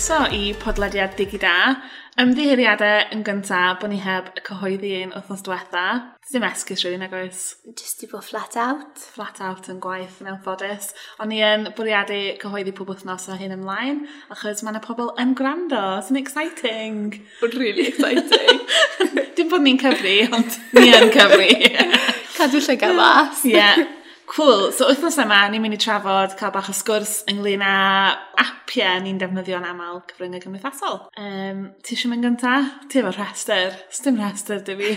croeso i podlediad Digida. Ymddiheiriadau yn gyntaf bod ni heb y cyhoeddi un wythnos diwetha. Ddim esgus rydyn ag oes? Just i bod flat out. Flat out yn gwaith yn elfodus. Ond ni yn bwriadu cyhoeddi pob wythnos o hyn ymlaen, achos mae yna pobl yn gwrando. It's an exciting. Really exciting. Dim bod ni'n cyfri, ond ni yn cyfri. Cadw lle gafas. Ie. Yeah. Cool. So, wythnos yma, ni'n mynd i trafod cael bach o sgwrs ynglyn â apiau ni'n defnyddio'n aml cyfryngau cymdeithasol. Um, ti eisiau mynd gynta? Ti efo rhestr. Sdim rhestr, dy fi.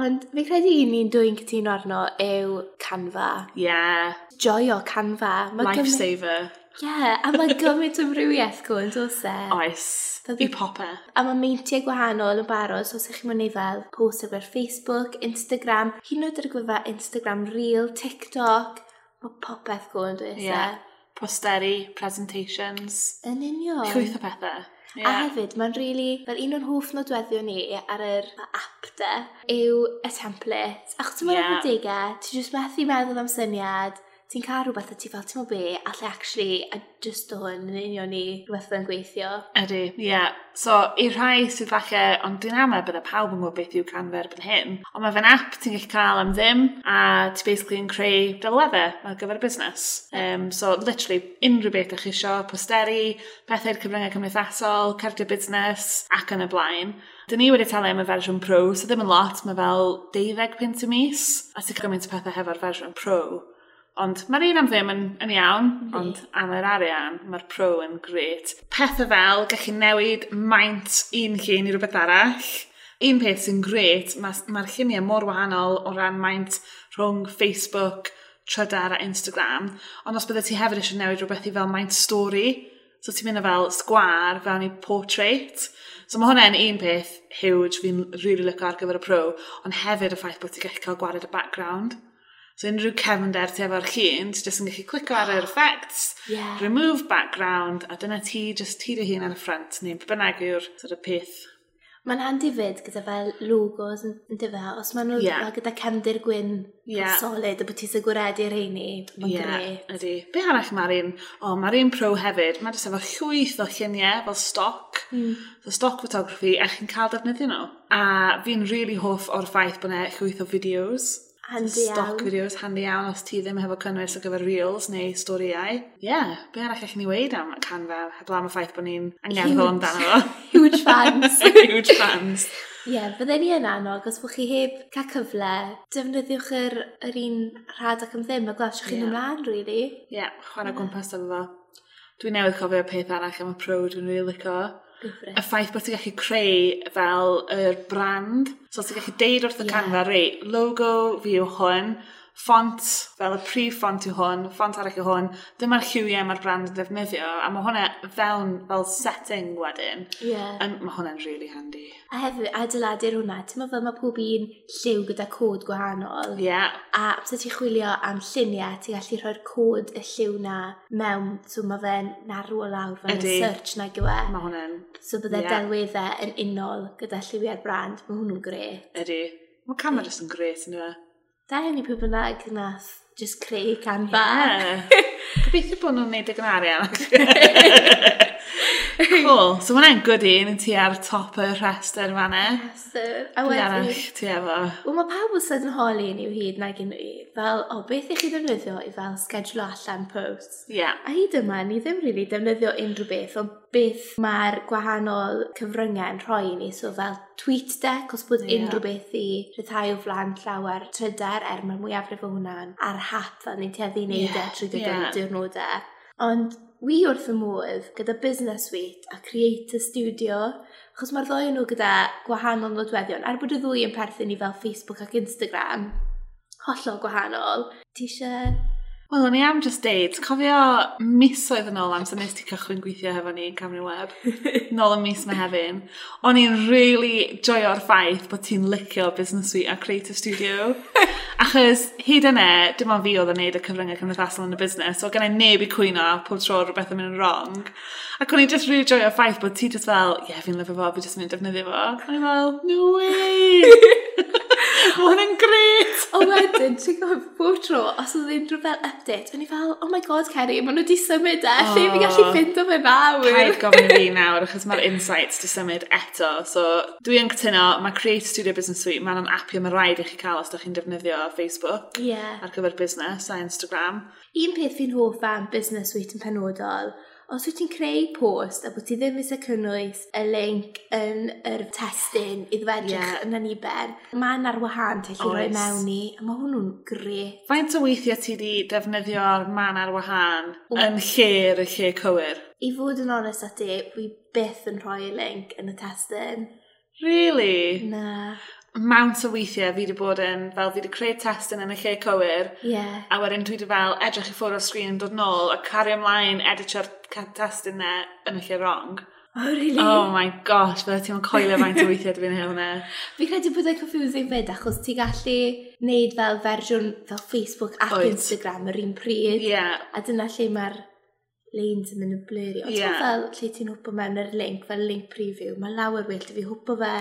Ond fi credu un ni'n dwi'n cytuno arno yw Canva. Ie. Yeah. Joio Canva. Lifesaver. Ie, yeah, a mae gymaint o mrywiaeth go yn dos e. Oes, i pope. A mae meintiau gwahanol yn barod, so os ych chi'n mynd i fel post ar Facebook, Instagram, hyn oed ar gwefa Instagram Reel, TikTok, mae popeth go yn dos e. Yeah. Posteri, presentations. Yn union. Llwyth o pethau. Yeah. A hefyd, mae'n really, fel un o'n hoff nodweddio ni ar yr app de, yw y template. Achos ti'n mynd yeah. ar digau, e, ti'n just methu meddwl am syniad, ti'n cael rhywbeth a ti fel, ti'n be, allai actually, a just o hwn yn union ni rhywbeth yn gweithio. Ydy, ie. Yeah. So, i rhai sydd falle, ond dwi'n ama bydda pawb yn gwybod beth yw Canva erbyn hyn, ond mae fe'n app ti'n gallu cael am ddim, a ti basically yn creu delweddau ar gyfer y busnes. Um, so, literally, unrhyw beth ych chi isio, posteri, pethau'r cyfryngau cymdeithasol, cardio busnes, ac yn y blaen. Dyn ni wedi talu am y fersiwn pro, so ddim yn lot, mae fel 12 pint y mis, a ti'n gymaint o pethau hefo'r fersiwn pro. Ond mae'r un am ddim yn, yn iawn, ond am yr arian, mae'r pro yn gret. Pethau fel gallu newid maint un llun i rhywbeth arall. Un peth sy'n gret, mae'r ma lluniau mor wahanol o ran maint rhwng Facebook, trydar a Instagram. Ond os byddai ti hefyd eisiau newid rhywbeth i fel maint stori, so ti'n mynd o fel sgwar, fewn i portrait. So mae hwnna'n un peth huge fi'n rili really lyco ar gyfer y pro, ond hefyd y ffaith bod ti'n gallu cael gwared y background. So unrhyw cefnder ti efo'r hun, ti jyst yn gallu clicio ar yr effects, yeah. remove background, a dyna ti jyst ti dy hun ar y ffrant, neu bynnag yw'r sort of peth. Mae'n handi fyd gyda fel logos yn yn dyfa, os maen nhw yeah. gyda cefndir gwyn yeah. solid, a bod ti'n sygwredu rheini, mae'n yeah, gret. Ydy. Be arall mae'r un? O, mae'r un pro hefyd, mae'n jyst efo llwyth o lluniau fel stoc, mm. so stoc photography, a chi'n cael defnyddio nhw. A fi'n really hoff o'r ffaith bod yna llwyth o fideos Handi iawn. Stock videos handi iawn os ti ddim hefo cynnwys ar gyfer reels neu storiau. Ie, yeah, be arall eich ni weid am canfa, heblaw am y ffaith bod ni'n angerddol amdano fo. Huge fans. Huge fans. Ie, yeah, bydden ni yn annog os bod chi heb cael cyfle, defnyddiwch yr, yr un rhad ac am ddim a glasio chi'n yeah. ymlaen, really. Ie, yeah, chwarae yeah. gwmpas efo fo dwi'n newydd cofio peth arall am y pro dwi'n rili really licio. Gyfres. Y ffaith bod ti'n gallu creu fel yr brand. So ti'n gallu deud wrth y yeah. canfa, rei, logo fi yw hwn, ffont, fel y prif ffont yw hwn, ffont arall yw hwn, dyma'r lliwiau mae'r brand yn defnyddio, a mae hwnna fewn fel setting wedyn. Yeah. And mae hwnna'n really handy. A hefyd, adeiladu'r hwnna, ti'n meddwl fel mae pob un lliw gyda cod gwahanol. Ie. Yeah. A os ti'n chwilio am lluniau, ti'n gallu rhoi'r cod y lliw na mewn, so mae fe'n narw o lawr fan y search na gywe. Mae hwnna'n... So bydde yeah. delweddau yn unol gyda lliwiau'r brand, mae hwnnw'n gret. Ydy. Mae camera cameras yn gret yn yna. E? Da i ni pwy bynnag nath just creu canfa. bar. Yeah. Gobeithio bod nhw'n neud y gymariad. cool. So mae'n good un yn ti ar top y rhestr fan e. Rhestr. A wedyn... arall ti efo? Wel, mae pawb yn sydyn holi yn i'w hyd nag yn i. Fel, o, beth i chi ddefnyddio i fel schedule allan post? Ie. Yeah. A hyd yma, ni ddim rili really defnyddio unrhyw beth, ond beth mae'r gwahanol cyfryngau yn rhoi ni. So fel tweet deck, os bod yeah. unrhyw beth i rhyddhau o flan llawer trydar er mae'r mwyafrif o hwnna'n ar hap fel ni'n teddu i wneud yeah. e trwy gyda'r yeah. diwrnodau. Ond wi wrth y modd gyda Business Suite a Creator Studio, achos mae'r ddoi nhw gyda gwahanol nodweddion, er bod y ddwy yn perthyn i fel Facebook ac Instagram, hollol gwahanol. Ti eisiau... Wel, o'n i am just deud, cofio misoedd yn ôl amser nes ti cychwyn gweithio hefo ni, yn Camry Web, nôl y mis mehefin, o'n i'n really joio'r ffaith bod ti'n licio Business Suite a Creative Studio. Achos hyd yna, e, dim ond fi oedd yn neud y cyfryngau cymdeithasol yn y busnes, so gen i neb i cwyno pob tro rhywbeth yn mynd yn wrong. Ac o'n i just really joio'r ffaith bod ti just fel, ie, yeah, fi'n lyfio fo, fi just yn mynd defnyddio fo. Ac o'n i fel, no way! tro, os oedd unrhyw fel update, o'n i fel, oh my god, Ceri, maen nhw wedi symud e, oh. lle fi gallu ffind o fe nawr. Caid gofyn fi nawr, achos mae'r insights di symud eto. So, dwi yn cytuno, mae Create Studio Business Suite, mae'n am apio mae'n rhaid i chi cael os ydych chi'n defnyddio Facebook yeah. ar gyfer busnes a Instagram. Un peth fi'n hoff am Business Suite yn penodol, Os wyt ti'n creu post a bod ti ddim eisiau cynnwys y link yn yr testyn i fe edrych yeah. yn aniber, mae'n ar wahân ti'n lli roi mewn i, a mae hwnnw'n gret. Faint o weithiau ti wedi defnyddio'r man ar wahân o. yn lle'r lle cywir? I fod yn onest ati, fi byth yn rhoi y link yn y testyn. Really? Na mount o weithiau fi wedi bod yn, fel fi wedi creu testyn yn y lle cywir, yeah. a wedyn dwi wedi fel edrych i ffwrdd o'r sgrin yn dod nôl, a cario ymlaen editio'r testyn na yn y lle wrong. Oh, really? Oh my gosh, fydda ti'n coelio faint o weithiau dwi'n hyn hwnna. Fi credu bod e'n confusing fyd, achos ti gallu neud fel fersiwn fel Facebook ac Oed. Instagram yr un pryd. Yeah. A dyna lle mae'r lanes yn mynd yn blyrio. Yeah. Fel lle ti'n hwpo mewn yr link, fel link preview, mae lawer well, fi hwpo fe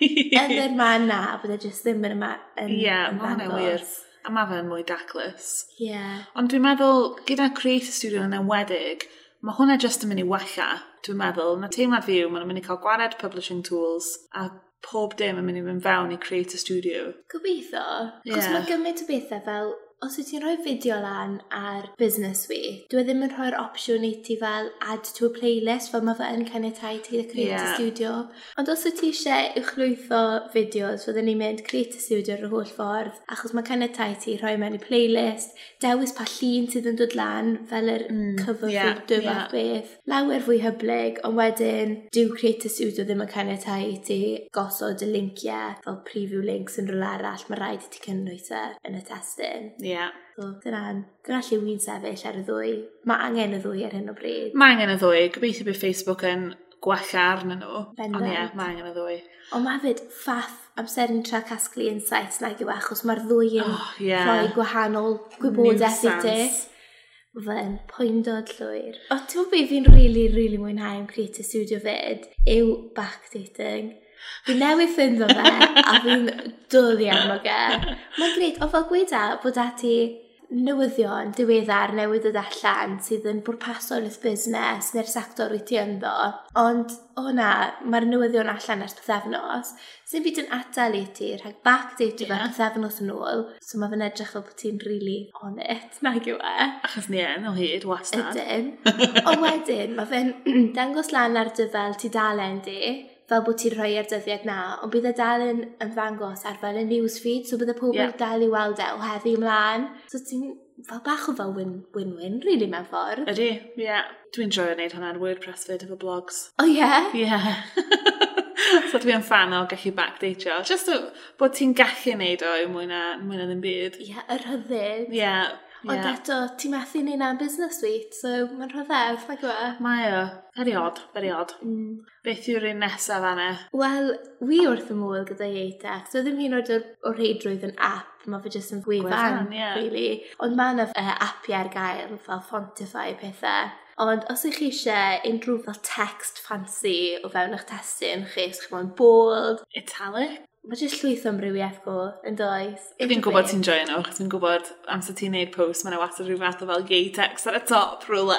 yn yr man na, bod e jyst ddim yn yma yn, Ie, yn Bangor. Ie, wir. A mae fe'n mwy daclus. Ie. Yeah. Ond dwi'n meddwl, gyda Creator Studio yn enwedig, mae hwnna jyst yn mynd i wella, dwi'n meddwl. Mae teimlad fi yw, mae'n mynd i cael gwared publishing tools a pob dim yn mynd i fynd fewn i Creator Studio. Gobeithio. Cos mae gymaint o bethau fel Os wyt ti'n rhoi fideo lan ar Business Week, dwi e ddim yn rhoi'r opsiwn i ti fel add to a playlist fel mae fe yn caniatau ti the Creator yeah. Studio. Ond os wyt ti eisiau uwchlwytho fideos, fydden ni'n mynd Creator Studio ar y holl ffordd, achos mae caniatau ti rhoi mewn i playlist, dewis pa llun sydd yn dod lan fel yr mm, cover yeah, fideo yeah. fath beth. Lawer fwy hyblyg, ond wedyn dyw Creator Studio ddim yn caniatau i ti gosod y linciau fel preview links yn rhywle arall, mae rhaid i ti cynnwys e yn y testyn. Ie. Yeah. So, dyna'n dyna lle wy'n sefyll ar y ddwy. Mae angen y ddwy ar hyn o bryd. Mae angen y ddwy. Gobeithio bydd Facebook yn gwella arnyn nhw. Bendant. Ond ie, mae angen y ddwy. Ond mae fyd ffath amser yn tra casglu insights nag yw achos mae'r ddwy yn oh, yeah. rhoi gwahanol gwybodaeth i ti. Fe'n poindod llwyr. O, ti'n gwybod beth fi'n rili, really, rili really mwynhau yn Creator Studio fyd yw backdating. Fi newydd ffind o fe, a fi'n dod iawn o ge. Mae'n greit, o fel gweud a bod e ati newyddion diweddar newydd ddod allan sydd yn bwrpasol wrth busnes neu'r sector wyt ti ynddo. Ond o na, mae'r newyddion allan ers pethefnos. Sy'n byd yn atal i ti rhag back date yeah. pethefnos yn ôl. So mae fe'n edrych fel bod ti'n really on it, nag yw e. Achos ni yn o hyd, wastad. Ydyn. Ond wedyn, mae fe'n dangos lan ar dyfel tudalen di fel bod ti'n rhoi ar dyddiad na, ond bydd y dal yn ymddangos ar fel y newsfeed, so bydd y pobl yeah. dal i weld e o heddi ymlaen. So ti'n fel bach o fel win-win, really, mewn ffordd. Ydy, ie. Yeah. Dwi'n joio wneud hwnna ar WordPress fyd efo blogs. O oh, ie? Yeah? Ie. Yeah. so dwi'n fan o gallu backdatio. Just o, bod ti'n gallu wneud o i mwy na, mwy na ddim byd. Ie, yeah, y rhyddid. Ie, yeah, Ond Yeah. Eto, ti'n methu ni na business suite, so mae'n rhyfedd, mae gwe. Mae o. Very odd, very odd. Mm. Beth yw'r un nesaf fanna? Wel, wi wrth y môl gyda Iatex. So ddim hyn oed o'r reidrwydd yn app, mae fe jyst yn gwefan, yeah. really. Ond mae yna uh, e, appiau ar gael fel Fontify pethau. Ond os ych chi eisiau unrhyw fel text fancy o fewn eich testyn chi, os chi'n moyn bold, italic, mae jyst llwyth o amrywiaeth go yn does. Fi'n gwybod ti'n joio nhw, achos fi'n gwybod amser ti'n neud post, mae'n wastad rhyw fath o fel gay text ar y top rhywle.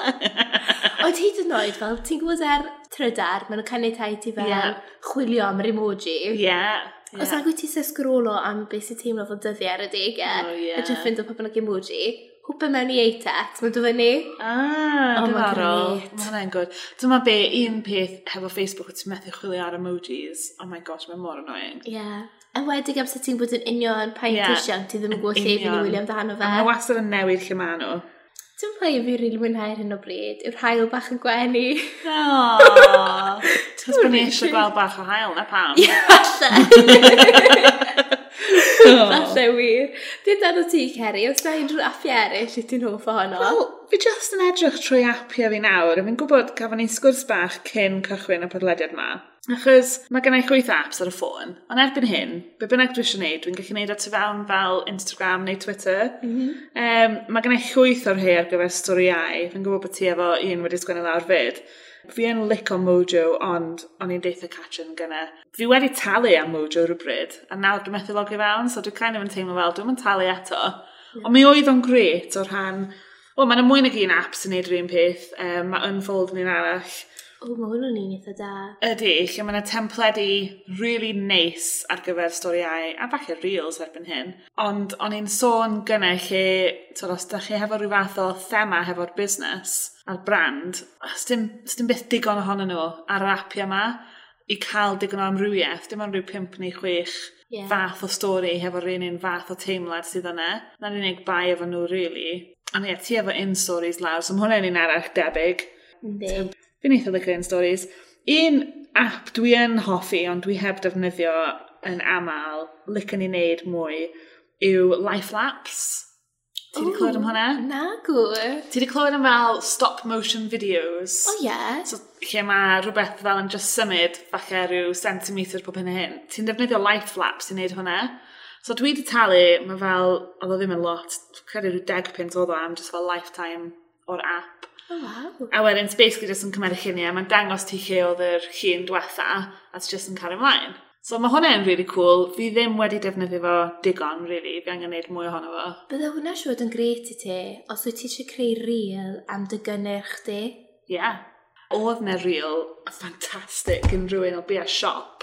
o ti dyn oed fel, ti'n gwybod ar e'r trydar, maen nhw'n caniatau ti fel yeah. chwilio am yr emoji. Yeah. Yeah. Os agwyd ti sy'n sgrolo am beth sy'n teimlo fel dyddiau ar y degau, oh, yeah. a jyst ffind o pobl ag emoji, hwpa mewn i ATEX, mae'n dod fyny. Ah, oh, diddorol. Mae hwnna'n gwrdd. Dyma be, un peth hefo Facebook, ti'n methu chwilio ar emojis. Oh my gosh, mae'n mor annoying. Ie. Yeah. A wedi gam ti'n bod yn union pa yeah. teision, ti ddim yn gwybod lle fi'n wylio amdano fe. A mae wastad yn newid lle maen nhw. Dwi'n rhai fi rili mwynhau ar hyn o bryd, yw'r hael bach yn gwenu. Oh, Tys bod ni eisiau gweld bach o hael, na pam? Ie, falle. Falle oh. wir. Dwi'n dan o ti, Ceri, oes na unrhyw api eraill i ti'n hoff ohono? Wel, fi just yn edrych trwy apia fi nawr, a fi'n gwybod gafon ni'n sgwrs bach cyn cychwyn y podlediad ma. Achos mae gennau chwyth apps ar y ffôn, ond erbyn hyn, be bynnag dwi eisiau gwneud, dwi'n gallu gwneud at tu fewn fel Instagram neu Twitter. Mm -hmm. um, mae gennau chwyth o'r hei ar gyfer storiau, fi'n gwybod bod ti efo un wedi sgwennu lawr fyd. Fi yn lic o Mojo, ond o'n i'n deitha Catrin gyna. Fi wedi talu am Mojo rhywbryd, a nawr dwi'n methu logi fewn, so dwi'n kind of yn teimlo fel, dwi'n talu eto. Mm. Ond mi oedd o'n gret o'r rhan... Wel, mae'n mwy nag un app sy'n neud yr un peth. Um, mae Unfold yn un arall. O, mae hwnnw'n un eitha da. Ydy, lle mae yna templedi really nice ar gyfer storiau, a falle reels erbyn hyn. Ond o'n i'n sôn gynnau lle, tyd, os da chi hefo rhyw fath o thema hefo'r busnes a'r brand, dim, dim byth digon ohonyn nhw ar yr apiau yma i cael digon o amrywiaeth, dim ond rhyw 5 neu 6 yeah. fath o stori hefo'r un un fath o teimlad sydd yna. Na'r unig bai efo nhw, really. Ond ie, ti efo in stories lawr, so mae hwnna'n un arall debyg. Ynddi. Fi'n eitha lygo yn stories. Un app dwi yn hoffi, ond dwi heb defnyddio yn aml, lycan ni wneud mwy, yw Life Laps. Ti wedi clywed am hwnna? Na, gwr. Ti wedi clywed am fel stop motion videos. O, oh, ie. Yeah. So, lle mae rhywbeth fel yn just symud falle rhyw centimetr pob hyn a hyn. Ti'n defnyddio life laps i wneud hwnna. So dwi wedi talu, mae fel, oedd o ddim yn lot, credu rhyw deg pint oedd o am just fel lifetime o'r app. Oh, wow. A wedyn, it's basically just yn cymryd lluniau, mae'n dangos ti lle oedd yr llun diwetha, a it's just yn cael ymlaen. So mae hwnna'n really cool. Fi ddim wedi defnyddio fo digon, really. Fi angen gwneud mwy ohono fo. Bydde hwnna siwod yn gret i ti, os wyt ti eisiau creu reel am dy gynnyrch di? Ie. Yeah. Oedd na reel ffantastig yn rhywun o bia siop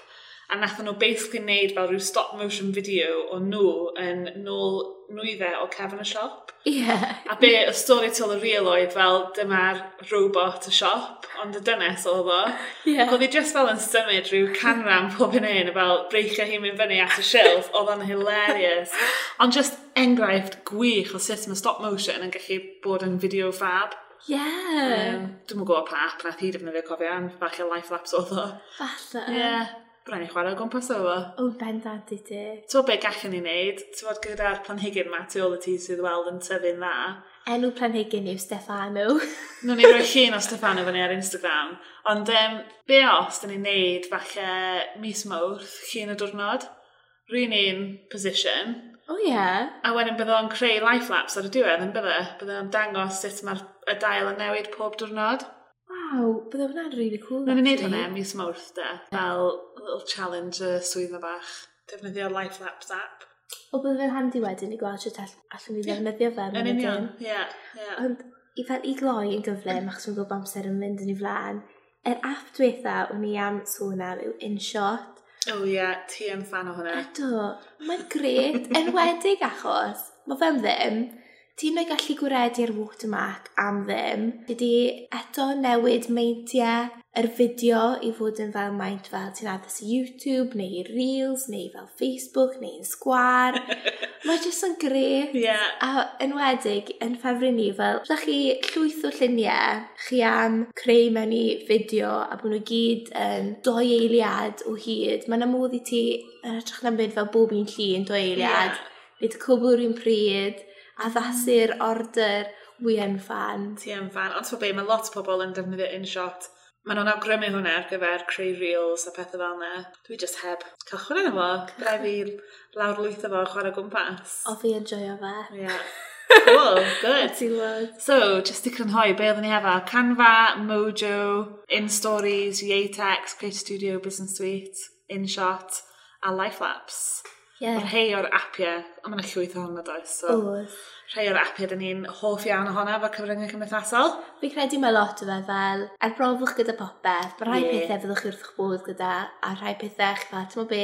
a nath nhw basically wneud fel rhyw stop motion video o nhw yn nôl nwydde o cefn y siop. Ie. Yeah. A be y stori til y real oedd fel dyma'r robot y siop, ond y dynes oedd o. Ie. Yeah. Oedd hi just fel yn symud rhyw canran pob yn un, fel breichio hi mynd fyny at y shelf, oedd o'n hilarious. Ond just enghraifft gwych o sut mae stop motion yn gallu bod yn video fab. Ie. Yeah. Um, Dwi'n gwybod pa app nath hi defnyddio cofio am, falle life laps oedd o. Falle. Ie. Yeah. Rhaid ni chwarae o gwmpas o fo. O, bendant i ti. Ti'n be gallwn ni wneud? Ti'n bod gyda'r planhigyn ma tu ôl y ti sydd weld yn tyfu'n dda? Enw planhigyn yw Stefano. Nw'n ni roi llun o Stefano fyny ar Instagram. Ond um, be os dyn ni'n neud falle mis mawrth, llun y diwrnod, Rwy'n un position. O oh, ie. Yeah. A wedyn bydde o'n creu life laps ar y diwedd yn bydde. Bydde o'n dangos sut mae'r dail yn newid pob diwrnod. Waw, bydde hwnna'n really cool. Na'n i'n hwnna mis mawrth da, fel little challenge y swydda bach. Defnyddio Life Laps app. O bydde fe'n handi wedyn i gweld sut all- allwn ni ddefnyddio fe. Yn union, ie. Ond i fel i gloi yn gyflym, mm. achos mae'n gwybod amser yn mynd yn ei flaen, yr app diwetha o'n i am sôn am yw InShot. O oh, ie, yeah. ti yn fan o hwnna. Ydw, mae'n gret, enwedig achos, mae fe'n ddim, ti'n yn gallu gwiredu'r watermark am ddim. Dydy eto newid meintiau yr fideo i fod yn fel maint fel ti'n addas i YouTube neu i Reels neu fel Facebook neu yn sgwar. Mae jyst yn gre. Yeah. A enwedig yn ffefru ni fel, ydych chi llwyth o lluniau chi am creu mewn i fideo a bod nhw gyd yn doi eiliad o hyd. Mae'n amodd i ti yn hytrach na byd fel bob un llun doi eiliad. Yeah. Nid cwbl un pryd addasu'r order wy yn fan. Ti yn fan, ond ti'n be, mae lot o bobl yn defnyddio InShot. Maen nhw'n awgrymu hwnna ar gyfer creu reels a pethau fel yna. Dwi just heb cychwyn yn efo. Rai fi lawr lwyth efo chwarae gwmpas. O fi yn joio fe. Yeah. Cool, good. so, just i crynhoi, be oedden ni hefo? Canva, Mojo, InStories, Yeatex, Creative Studio, Business Suite, InShot a Lifelapse. Yeah. Ond rhai o'r apiau, a mae'n llwyth ohono does, so Oes. rhai o'r apiau dyn ni'n hoff iawn ohono fel cyfryngau cymdeithasol. Fi credu mae lot o fe fel, er arbrofiwch gyda popeth, mae rhai yeah. pethau fyddwch chi wrth eich bod gyda, a rhai pethau eich fel, ti'n be,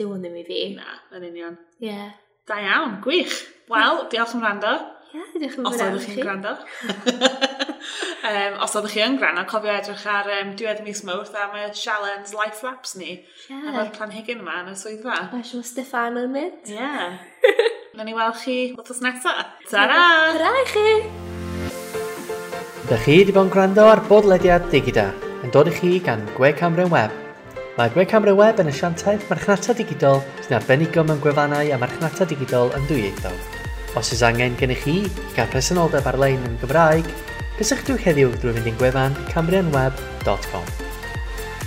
dyw hwn ddim i fi. Na, yn union. Ie. Yeah. Da iawn, gwych. Wel, diolch yn rando. Ie, yeah, diolch yn fawr am chi. gwrando. um, os oeddech chi yn gwrando, cofio edrych ar um, diwedd mis mawrth am y Shallon's Life Wraps ni. Yeah. Efo'r planhigyn yma yn y swyddfa. Mae siw Stefan yn mynd. Ie. Yeah. Na ni weld chi wrthos nesaf. Ta-ra! Ta-ra i chi! Da chi wedi bod yn gwrando ar bodlediad digida yn dod i chi gan Gwe Camryn Web. Mae Gwe Camryn Web yn asiantaeth marchnata digidol sy'n arbennig mewn gwefannau a marchnata digidol yn dwyieithog. Os ys angen gennych chi gael presenoldeb ar-lein yn Gymraeg, cysylltwch heddiw drwy fynd i'n gwefan cambrianweb.com.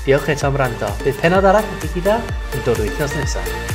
Diolch eto am rando. Bydd penod arall i gyda yn dod wythnos nesaf.